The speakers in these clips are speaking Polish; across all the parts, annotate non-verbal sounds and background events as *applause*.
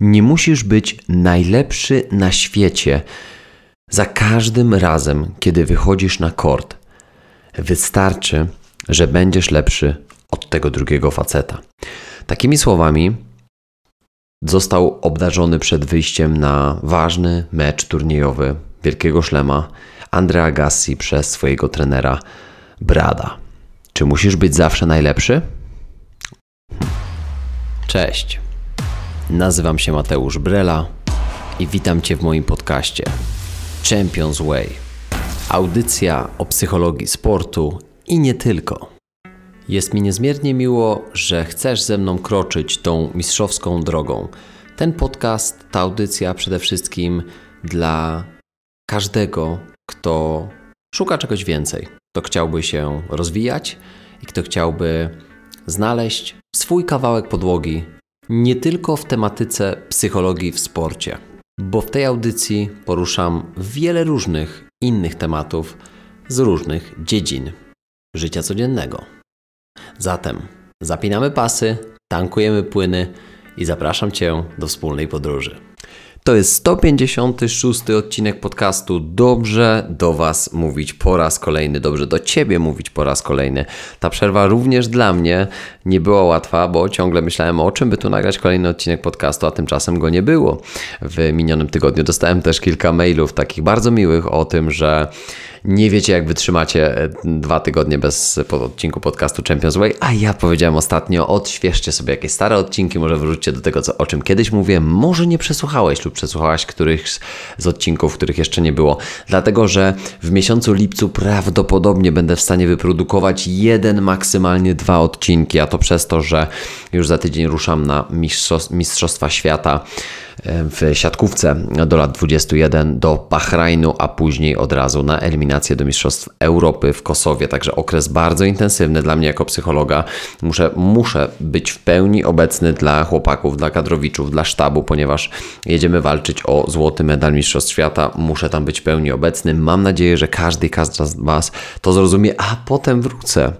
Nie musisz być najlepszy na świecie za każdym razem, kiedy wychodzisz na kort. Wystarczy, że będziesz lepszy od tego drugiego faceta. Takimi słowami został obdarzony przed wyjściem na ważny mecz turniejowy Wielkiego Szlema Andrea Agassi przez swojego trenera Brada. Czy musisz być zawsze najlepszy? Cześć. Nazywam się Mateusz Brela i witam Cię w moim podcaście Champions Way. Audycja o psychologii sportu i nie tylko. Jest mi niezmiernie miło, że chcesz ze mną kroczyć tą mistrzowską drogą. Ten podcast, ta audycja przede wszystkim dla każdego, kto szuka czegoś więcej, kto chciałby się rozwijać i kto chciałby znaleźć swój kawałek podłogi nie tylko w tematyce psychologii w sporcie, bo w tej audycji poruszam wiele różnych innych tematów z różnych dziedzin życia codziennego. Zatem zapinamy pasy, tankujemy płyny i zapraszam Cię do wspólnej podróży. To jest 156 odcinek podcastu. Dobrze do Was mówić po raz kolejny, dobrze do Ciebie mówić po raz kolejny. Ta przerwa również dla mnie nie była łatwa, bo ciągle myślałem o czym by tu nagrać kolejny odcinek podcastu, a tymczasem go nie było. W minionym tygodniu dostałem też kilka mailów takich bardzo miłych o tym, że nie wiecie, jak wytrzymacie e, dwa tygodnie bez odcinku podcastu Champions Way, a ja powiedziałem ostatnio, odświeżcie sobie jakieś stare odcinki, może wróćcie do tego, co, o czym kiedyś mówiłem, może nie przesłuchałeś lub przesłuchałaś którychś z odcinków, których jeszcze nie było, dlatego, że w miesiącu lipcu prawdopodobnie będę w stanie wyprodukować jeden, maksymalnie dwa odcinki, a to przez to, że już za tydzień ruszam na Mistrzostwa Świata w siatkówce do lat 21 do Bahrajnu, a później od razu na eliminację do Mistrzostw Europy w Kosowie. Także okres bardzo intensywny dla mnie jako psychologa. Muszę, muszę być w pełni obecny dla chłopaków, dla kadrowiczów, dla sztabu, ponieważ jedziemy walczyć o złoty medal Mistrzostw Świata. Muszę tam być w pełni obecny. Mam nadzieję, że każdy i każda z Was to zrozumie, a potem wrócę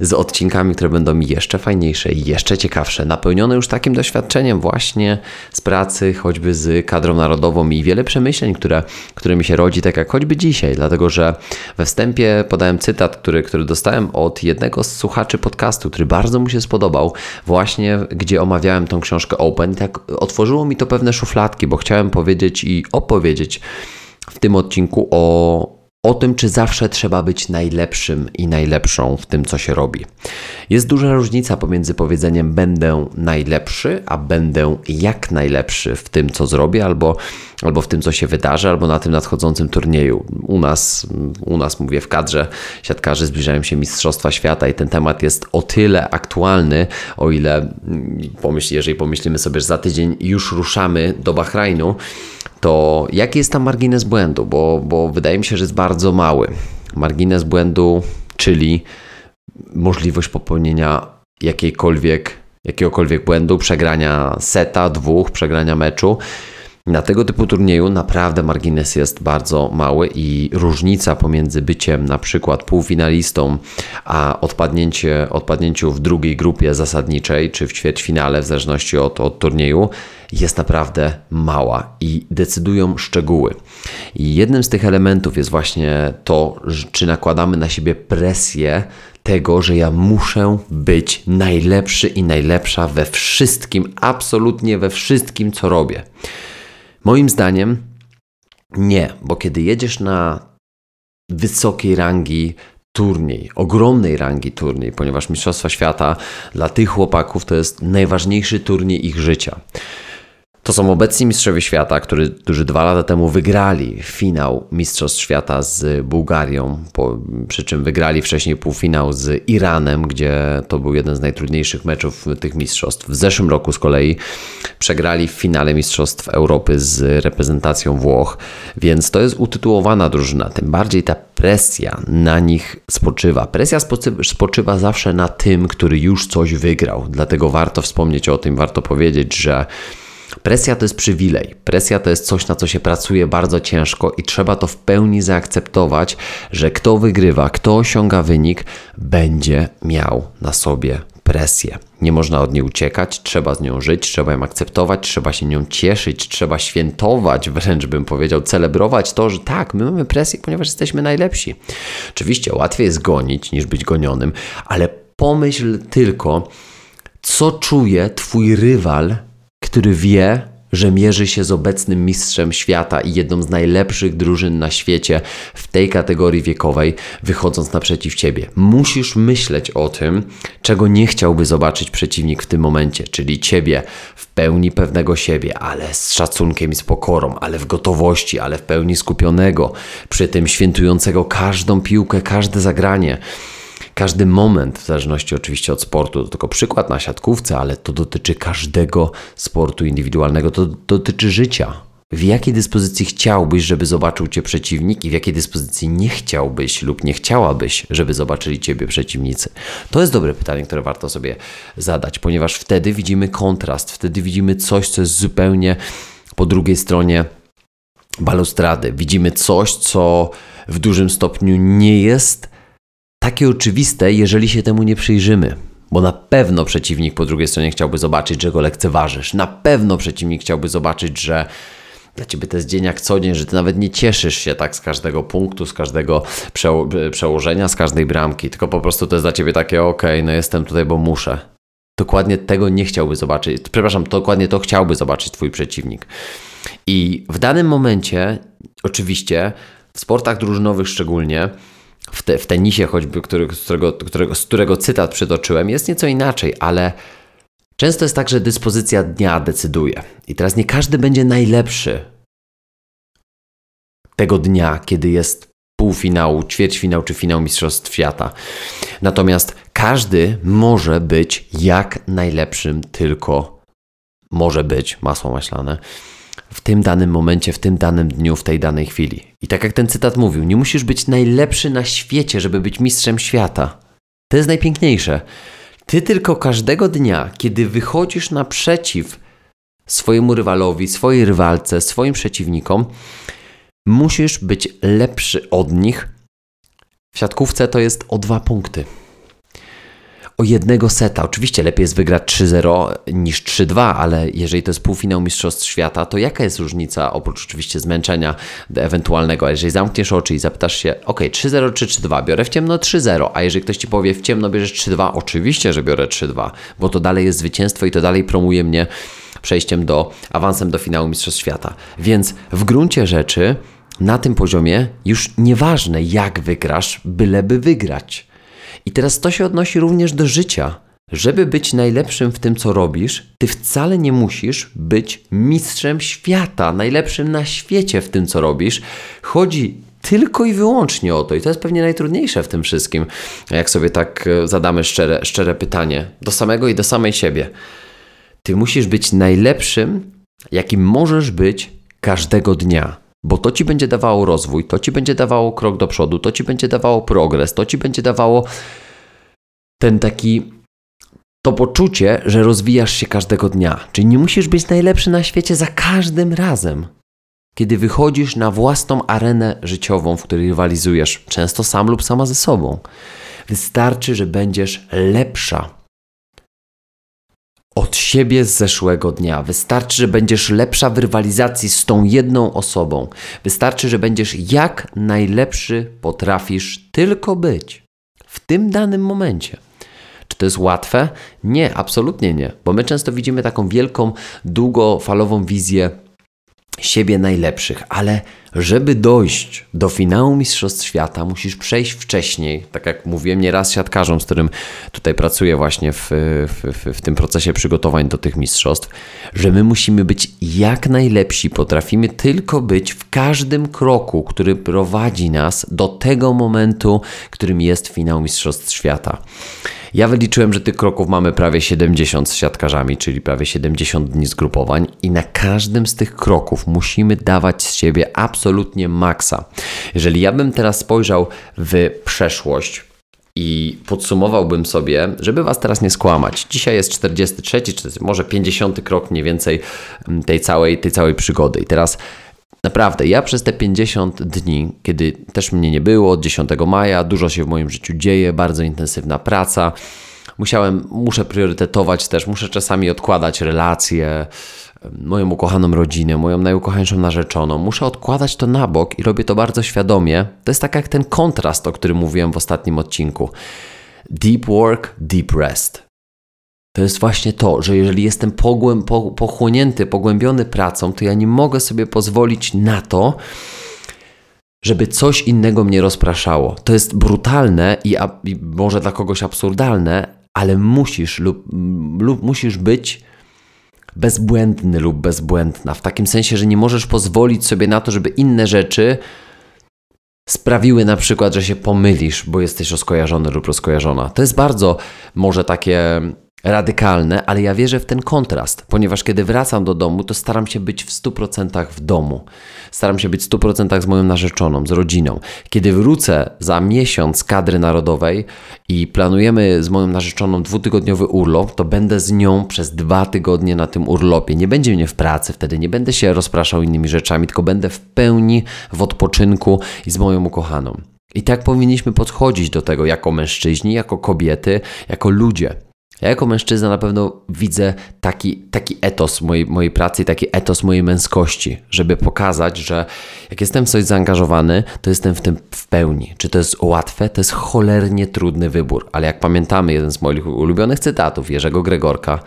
z odcinkami, które będą jeszcze fajniejsze jeszcze ciekawsze, napełnione już takim doświadczeniem właśnie z pracy, choćby z kadrą narodową i wiele przemyśleń, które, które mi się rodzi, tak jak choćby dzisiaj, dlatego że we wstępie podałem cytat, który, który dostałem od jednego z słuchaczy podcastu, który bardzo mu się spodobał, właśnie gdzie omawiałem tą książkę Open tak otworzyło mi to pewne szufladki, bo chciałem powiedzieć i opowiedzieć w tym odcinku o o tym, czy zawsze trzeba być najlepszym i najlepszą w tym, co się robi. Jest duża różnica pomiędzy powiedzeniem będę najlepszy, a będę jak najlepszy w tym, co zrobię, albo, albo w tym, co się wydarzy, albo na tym nadchodzącym turnieju. U nas, u nas mówię, w kadrze siatkarzy zbliżają się Mistrzostwa Świata i ten temat jest o tyle aktualny, o ile, pomyśl, jeżeli pomyślimy sobie, że za tydzień już ruszamy do Bahrajnu, to jaki jest tam margines błędu? Bo, bo wydaje mi się, że jest bardzo mały. Margines błędu, czyli możliwość popełnienia jakiejkolwiek, jakiegokolwiek błędu, przegrania seta, dwóch, przegrania meczu. Na tego typu turnieju naprawdę margines jest bardzo mały i różnica pomiędzy byciem na przykład półfinalistą, a odpadnięcie, odpadnięciu w drugiej grupie zasadniczej czy w ćwierćfinale, w zależności od, od turnieju, jest naprawdę mała i decydują szczegóły. I jednym z tych elementów jest właśnie to, czy nakładamy na siebie presję tego, że ja muszę być najlepszy i najlepsza we wszystkim, absolutnie we wszystkim, co robię. Moim zdaniem nie, bo kiedy jedziesz na wysokiej rangi turniej, ogromnej rangi turniej, ponieważ Mistrzostwa Świata dla tych chłopaków to jest najważniejszy turniej ich życia. To są obecni mistrzowie świata, który, którzy dwa lata temu wygrali finał Mistrzostw Świata z Bułgarią, po, przy czym wygrali wcześniej półfinał z Iranem, gdzie to był jeden z najtrudniejszych meczów tych mistrzostw. W zeszłym roku z kolei przegrali w finale Mistrzostw Europy z reprezentacją Włoch, więc to jest utytułowana drużyna. Tym bardziej ta presja na nich spoczywa. Presja spoczywa zawsze na tym, który już coś wygrał, dlatego warto wspomnieć o tym, warto powiedzieć, że Presja to jest przywilej. Presja to jest coś, na co się pracuje bardzo ciężko i trzeba to w pełni zaakceptować, że kto wygrywa, kto osiąga wynik, będzie miał na sobie presję. Nie można od niej uciekać, trzeba z nią żyć, trzeba ją akceptować, trzeba się nią cieszyć, trzeba świętować, wręcz bym powiedział, celebrować to, że tak, my mamy presję, ponieważ jesteśmy najlepsi. Oczywiście łatwiej jest gonić niż być gonionym, ale pomyśl tylko, co czuje Twój rywal, który wie, że mierzy się z obecnym mistrzem świata i jedną z najlepszych drużyn na świecie w tej kategorii wiekowej, wychodząc naprzeciw ciebie. Musisz myśleć o tym, czego nie chciałby zobaczyć przeciwnik w tym momencie, czyli ciebie w pełni pewnego siebie, ale z szacunkiem i z pokorą, ale w gotowości, ale w pełni skupionego, przy tym świętującego każdą piłkę, każde zagranie każdy moment, w zależności oczywiście od sportu, to tylko przykład na siatkówce, ale to dotyczy każdego sportu indywidualnego, to dotyczy życia. W jakiej dyspozycji chciałbyś, żeby zobaczył Cię przeciwnik i w jakiej dyspozycji nie chciałbyś lub nie chciałabyś, żeby zobaczyli Ciebie przeciwnicy? To jest dobre pytanie, które warto sobie zadać, ponieważ wtedy widzimy kontrast, wtedy widzimy coś, co jest zupełnie po drugiej stronie balustrady. Widzimy coś, co w dużym stopniu nie jest takie oczywiste, jeżeli się temu nie przyjrzymy. Bo na pewno przeciwnik po drugiej stronie chciałby zobaczyć, że go lekceważysz. Na pewno przeciwnik chciałby zobaczyć, że dla ciebie to jest dzień jak co dzień, że ty nawet nie cieszysz się tak z każdego punktu, z każdego przeło przełożenia, z każdej bramki, tylko po prostu to jest dla ciebie takie, ok, no jestem tutaj, bo muszę. Dokładnie tego nie chciałby zobaczyć. Przepraszam, dokładnie to chciałby zobaczyć twój przeciwnik. I w danym momencie, oczywiście, w sportach drużynowych szczególnie, w, te, w tenisie choćby, który, z, którego, którego, z którego cytat przytoczyłem, jest nieco inaczej, ale często jest tak, że dyspozycja dnia decyduje. I teraz nie każdy będzie najlepszy tego dnia, kiedy jest półfinał, ćwierćfinał czy finał Mistrzostw Świata. Natomiast każdy może być jak najlepszym tylko może być, masło maślane, w tym danym momencie, w tym danym dniu, w tej danej chwili. I tak jak ten cytat mówił, nie musisz być najlepszy na świecie, żeby być mistrzem świata. To jest najpiękniejsze. Ty tylko każdego dnia, kiedy wychodzisz naprzeciw swojemu rywalowi, swojej rywalce, swoim przeciwnikom, musisz być lepszy od nich. W siatkówce to jest o dwa punkty o jednego seta. Oczywiście lepiej jest wygrać 3-0 niż 3-2, ale jeżeli to jest półfinał Mistrzostw Świata, to jaka jest różnica, oprócz oczywiście zmęczenia ewentualnego, a jeżeli zamkniesz oczy i zapytasz się, ok, 3-0 czy 3-2, biorę w ciemno 3-0, a jeżeli ktoś Ci powie w ciemno bierzesz 3-2, oczywiście, że biorę 3-2, bo to dalej jest zwycięstwo i to dalej promuje mnie przejściem do, awansem do finału Mistrzostw Świata. Więc w gruncie rzeczy na tym poziomie już nieważne jak wygrasz, byleby wygrać. I teraz to się odnosi również do życia. Żeby być najlepszym w tym, co robisz, ty wcale nie musisz być mistrzem świata, najlepszym na świecie w tym, co robisz. Chodzi tylko i wyłącznie o to. I to jest pewnie najtrudniejsze w tym wszystkim, jak sobie tak e, zadamy szczere, szczere pytanie do samego i do samej siebie. Ty musisz być najlepszym, jakim możesz być każdego dnia bo to ci będzie dawało rozwój, to ci będzie dawało krok do przodu, to ci będzie dawało progres, to ci będzie dawało ten taki to poczucie, że rozwijasz się każdego dnia. Czyli nie musisz być najlepszy na świecie za każdym razem. Kiedy wychodzisz na własną arenę życiową, w której rywalizujesz, często sam lub sama ze sobą, wystarczy, że będziesz lepsza od siebie z zeszłego dnia. Wystarczy, że będziesz lepsza w rywalizacji z tą jedną osobą. Wystarczy, że będziesz jak najlepszy potrafisz tylko być w tym danym momencie. Czy to jest łatwe? Nie, absolutnie nie, bo my często widzimy taką wielką, długofalową wizję siebie najlepszych, ale żeby dojść do finału Mistrzostw Świata, musisz przejść wcześniej, tak jak mówiłem nieraz siatkarzom, z którym tutaj pracuję właśnie w, w, w, tym procesie przygotowań do tych mistrzostw, że my musimy być jak najlepsi, potrafimy tylko być w każdym kroku, który prowadzi nas do tego momentu, którym jest finał Mistrzostw Świata. Ja wyliczyłem, że tych kroków mamy prawie 70 z siatkarzami, czyli prawie 70 dni zgrupowań i na każdym z tych kroków musimy dawać z siebie absolutnie maksa. Jeżeli ja bym teraz spojrzał w przeszłość, i podsumowałbym sobie, żeby Was teraz nie skłamać. Dzisiaj jest 43, czy może 50 krok mniej więcej mm, tej całej, tej całej przygody. I teraz Naprawdę, ja przez te 50 dni, kiedy też mnie nie było, od 10 maja, dużo się w moim życiu dzieje, bardzo intensywna praca, musiałem, muszę priorytetować też, muszę czasami odkładać relacje, moją ukochaną rodzinę, moją najukochańszą narzeczoną. Muszę odkładać to na bok i robię to bardzo świadomie. To jest tak jak ten kontrast, o którym mówiłem w ostatnim odcinku. Deep work, deep rest. To jest właśnie to, że jeżeli jestem pogłę, po, pochłonięty, pogłębiony pracą, to ja nie mogę sobie pozwolić na to, żeby coś innego mnie rozpraszało. To jest brutalne i, i może dla kogoś absurdalne, ale musisz lub, lub musisz być bezbłędny lub bezbłędna. W takim sensie, że nie możesz pozwolić sobie na to, żeby inne rzeczy sprawiły na przykład, że się pomylisz, bo jesteś rozkojarzony lub rozkojarzona. To jest bardzo może takie radykalne, ale ja wierzę w ten kontrast, ponieważ kiedy wracam do domu, to staram się być w 100% w domu. Staram się być w 100% z moją narzeczoną, z rodziną. Kiedy wrócę za miesiąc kadry narodowej i planujemy z moją narzeczoną dwutygodniowy urlop, to będę z nią przez dwa tygodnie na tym urlopie. Nie będzie mnie w pracy wtedy, nie będę się rozpraszał innymi rzeczami, tylko będę w pełni w odpoczynku i z moją ukochaną. I tak powinniśmy podchodzić do tego jako mężczyźni, jako kobiety, jako ludzie. Ja jako mężczyzna na pewno widzę taki, taki etos mojej, mojej pracy, taki etos mojej męskości, żeby pokazać, że jak jestem w coś zaangażowany, to jestem w tym w pełni. Czy to jest łatwe? To jest cholernie trudny wybór. Ale jak pamiętamy jeden z moich ulubionych cytatów Jerzego Gregorka,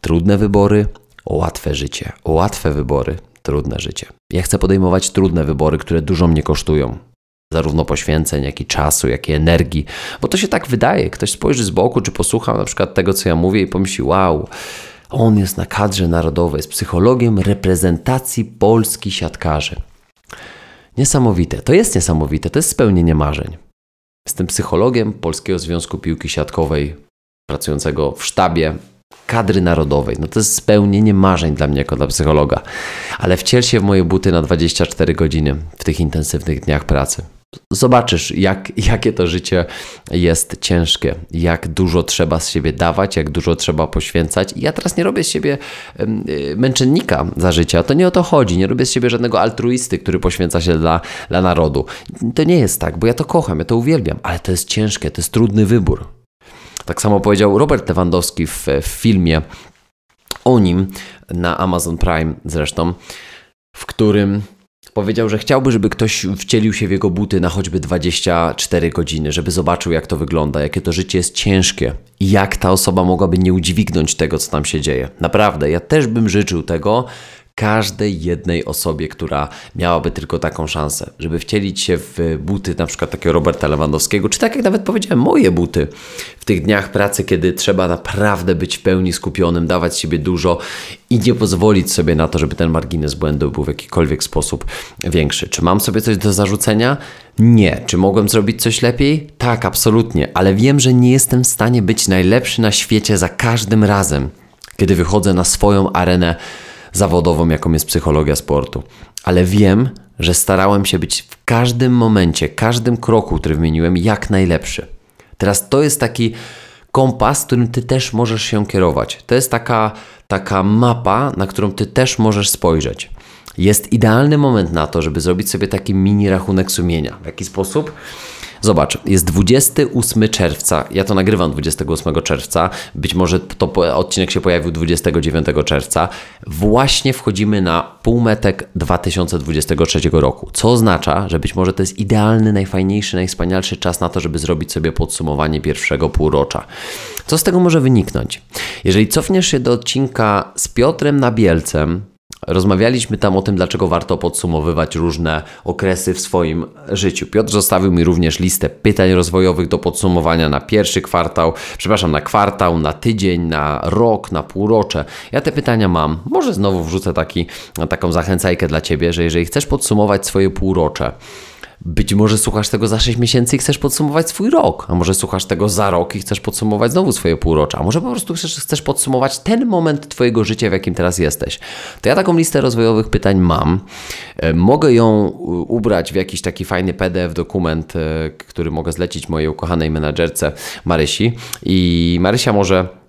trudne wybory, łatwe życie. Łatwe wybory, trudne życie. Ja chcę podejmować trudne wybory, które dużo mnie kosztują zarówno poświęceń, jak i czasu, jak i energii, bo to się tak wydaje. Ktoś spojrzy z boku, czy posłucha na przykład tego, co ja mówię i pomyśli, wow, on jest na kadrze narodowej, jest psychologiem reprezentacji Polski siatkarzy. Niesamowite, to jest niesamowite, to jest spełnienie marzeń. Jestem psychologiem Polskiego Związku Piłki Siatkowej, pracującego w sztabie kadry narodowej. No to jest spełnienie marzeń dla mnie jako dla psychologa. Ale wciel się w moje buty na 24 godziny w tych intensywnych dniach pracy. Zobaczysz, jak, jakie to życie jest ciężkie, jak dużo trzeba z siebie dawać, jak dużo trzeba poświęcać. I ja teraz nie robię z siebie y, męczennika za życia, to nie o to chodzi. Nie robię z siebie żadnego altruisty, który poświęca się dla, dla narodu. To nie jest tak, bo ja to kocham, ja to uwielbiam, ale to jest ciężkie, to jest trudny wybór. Tak samo powiedział Robert Lewandowski w, w filmie o nim na Amazon Prime zresztą, w którym Powiedział, że chciałby, żeby ktoś wcielił się w jego buty na choćby 24 godziny, żeby zobaczył, jak to wygląda, jakie to życie jest ciężkie i jak ta osoba mogłaby nie udźwignąć tego, co tam się dzieje. Naprawdę, ja też bym życzył tego, każdej jednej osobie, która miałaby tylko taką szansę, żeby wcielić się w buty na przykład takiego Roberta Lewandowskiego, czy tak jak nawet powiedziałem, moje buty w tych dniach pracy, kiedy trzeba naprawdę być w pełni skupionym, dawać siebie dużo i nie pozwolić sobie na to, żeby ten margines błędu był w jakikolwiek sposób większy. Czy mam sobie coś do zarzucenia? Nie. Czy mogłem zrobić coś lepiej? Tak, absolutnie, ale wiem, że nie jestem w stanie być najlepszy na świecie za każdym razem, kiedy wychodzę na swoją arenę zawodową, jaką jest psychologia sportu. Ale wiem, że starałem się być w każdym momencie, każdym kroku, który wymieniłem, jak najlepszy. Teraz to jest taki kompas, którym ty też możesz się kierować. To jest taka, taka mapa, na którą ty też możesz spojrzeć. Jest idealny moment na to, żeby zrobić sobie taki mini rachunek sumienia. W jaki sposób? Zobacz, jest 28 czerwca. Ja to nagrywam 28 czerwca. Być może to odcinek się pojawił 29 czerwca. Właśnie wchodzimy na półmetek 2023 roku. Co oznacza, że być może to jest idealny, najfajniejszy, najwspanialszy czas na to, żeby zrobić sobie podsumowanie pierwszego półrocza. Co z tego może wyniknąć? Jeżeli cofniesz się do odcinka z Piotrem Nabielcem, Rozmawialiśmy tam o tym, dlaczego warto podsumowywać różne okresy w swoim życiu. Piotr zostawił mi również listę pytań rozwojowych do podsumowania na pierwszy kwartał, przepraszam, na kwartał, na tydzień, na rok, na półrocze. Ja te pytania mam. Może znowu wrzucę taki, taką zachęcajkę dla Ciebie, że jeżeli chcesz podsumować swoje półrocze, być może słuchasz tego za 6 miesięcy i chcesz podsumować swój rok, a może słuchasz tego za rok i chcesz podsumować znowu swoje półrocze, a może po prostu chcesz, chcesz podsumować ten moment Twojego życia, w jakim teraz jesteś. To ja taką listę rozwojowych pytań mam. E, mogę ją ubrać w jakiś taki fajny PDF, dokument, e, który mogę zlecić mojej ukochanej menadżerce Marysi i Marysia może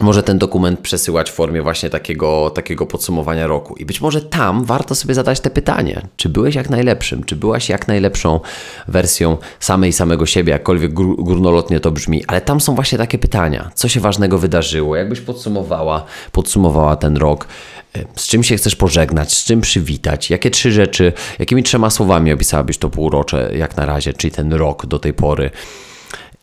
może ten dokument przesyłać w formie właśnie takiego, takiego podsumowania roku. I być może tam warto sobie zadać te pytanie, czy byłeś jak najlepszym, czy byłaś jak najlepszą wersją samej samego siebie, jakkolwiek górnolotnie to brzmi, ale tam są właśnie takie pytania, co się ważnego wydarzyło, jakbyś podsumowała, podsumowała ten rok, z czym się chcesz pożegnać, z czym przywitać, jakie trzy rzeczy, jakimi trzema słowami opisałabyś to półrocze jak na razie, czyli ten rok do tej pory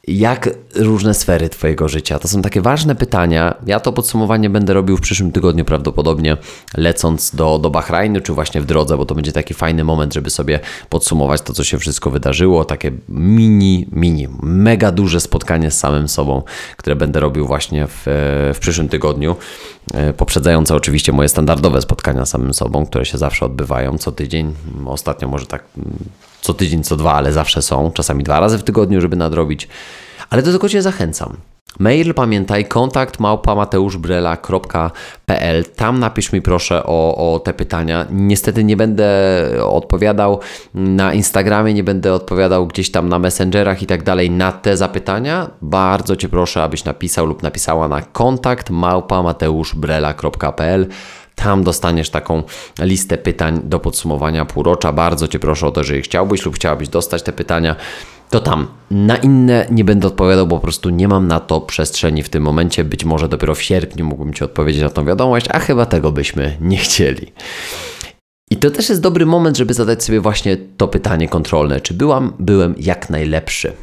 jak różne sfery Twojego życia? To są takie ważne pytania. Ja to podsumowanie będę robił w przyszłym tygodniu prawdopodobnie, lecąc do, do Bahrajnu, czy właśnie w drodze, bo to będzie taki fajny moment, żeby sobie podsumować to, co się wszystko wydarzyło. Takie mini, mini, mega duże spotkanie z samym sobą, które będę robił właśnie w, w przyszłym tygodniu. E, poprzedzające oczywiście moje standardowe spotkania z samym sobą, które się zawsze odbywają co tydzień. Ostatnio może tak co tydzień, co dwa, ale zawsze są, czasami dwa razy w tygodniu, żeby nadrobić. Ale do tego Cię zachęcam. Mail, pamiętaj, kontakt małpamateuszbrela.pl. Tam napisz mi proszę o, o te pytania. Niestety nie będę odpowiadał na Instagramie, nie będę odpowiadał gdzieś tam na Messengerach i tak dalej na te zapytania. Bardzo Cię proszę, abyś napisał lub napisała na kontakt małpamateuszbrela.pl. Tam dostaniesz taką listę pytań do podsumowania półrocza. Bardzo Cię proszę o to, jeżeli chciałbyś lub chciałabyś dostać te pytania, to tam. Na inne nie będę odpowiadał, bo po prostu nie mam na to przestrzeni w tym momencie. Być może dopiero w sierpniu mógłbym Ci odpowiedzieć na tą wiadomość, a chyba tego byśmy nie chcieli. I to też jest dobry moment, żeby zadać sobie właśnie to pytanie kontrolne: czy byłam, byłem jak najlepszy?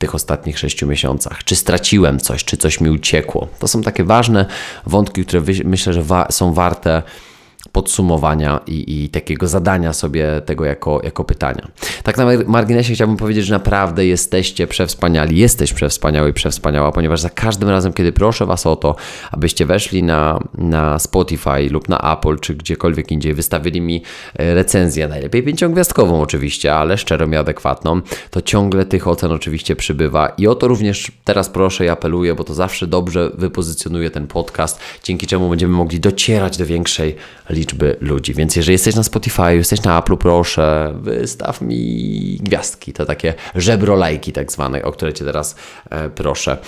tych ostatnich sześciu miesiącach? Czy straciłem coś, czy coś mi uciekło? To są takie ważne wątki, które myślę, że wa są warte podsumowania i, i, takiego zadania sobie tego jako, jako pytania. Tak na marginesie chciałbym powiedzieć, że naprawdę jesteście przewspaniali, jesteś przewspaniały i przewspaniała, ponieważ za każdym razem, kiedy proszę Was o to, abyście weszli na, na Spotify lub na Apple, czy gdziekolwiek indziej, wystawili mi e, recenzję, najlepiej pięciogwiazdkową oczywiście, ale szczerą i adekwatną, to ciągle tych ocen oczywiście przybywa i o to również teraz proszę i apeluję, bo to zawsze dobrze wypozycjonuje ten podcast, dzięki czemu będziemy mogli docierać do większej liczby ludzi. Więc jeżeli jesteś na Spotify, jesteś na Apple, proszę, wystaw mi gwiazdki, to takie żebro lajki tak zwane, o które Cię teraz e, proszę.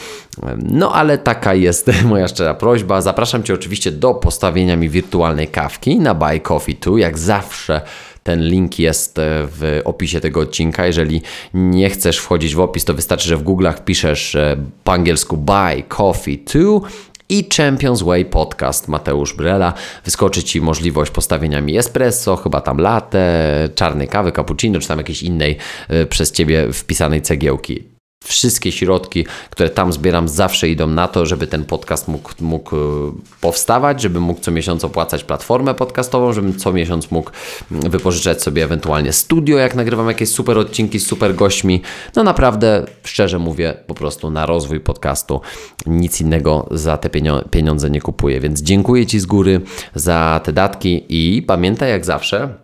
No ale taka jest *laughs* moja szczera prośba. Zapraszam Cię oczywiście do postawienia mi wirtualnej kawki na Buy Coffee 2. Jak zawsze ten link jest e, w opisie tego odcinka. Jeżeli nie chcesz wchodzić w opis, to wystarczy, że w Google'ach piszesz e, po angielsku Buy Coffee 2 i Champions Way Podcast Mateusz Brela. Wyskoczy Ci możliwość postawienia mi espresso, chyba tam latte, czarnej kawy, cappuccino, czy tam jakiejś innej y, przez Ciebie wpisanej cegiełki. Wszystkie środki, które tam zbieram, zawsze idą na to, żeby ten podcast mógł, mógł e, powstawać, żeby mógł co miesiąc opłacać platformę podcastową, żebym co miesiąc mógł mm, wypożyczać sobie ewentualnie studio, jak nagrywam jakieś super odcinki z super gośćmi. No naprawdę, szczerze mówię, po prostu na rozwój podcastu nic innego za te pieniądze nie kupuję. Więc dziękuję Ci z góry za te datki i pamiętaj jak zawsze,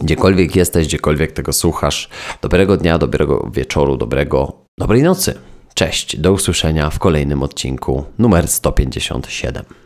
Gdziekolwiek jesteś, gdziekolwiek tego słuchasz, dobrego dnia, dobrego wieczoru, dobrego, dobrej nocy. Cześć, do usłyszenia w kolejnym odcinku numer 157.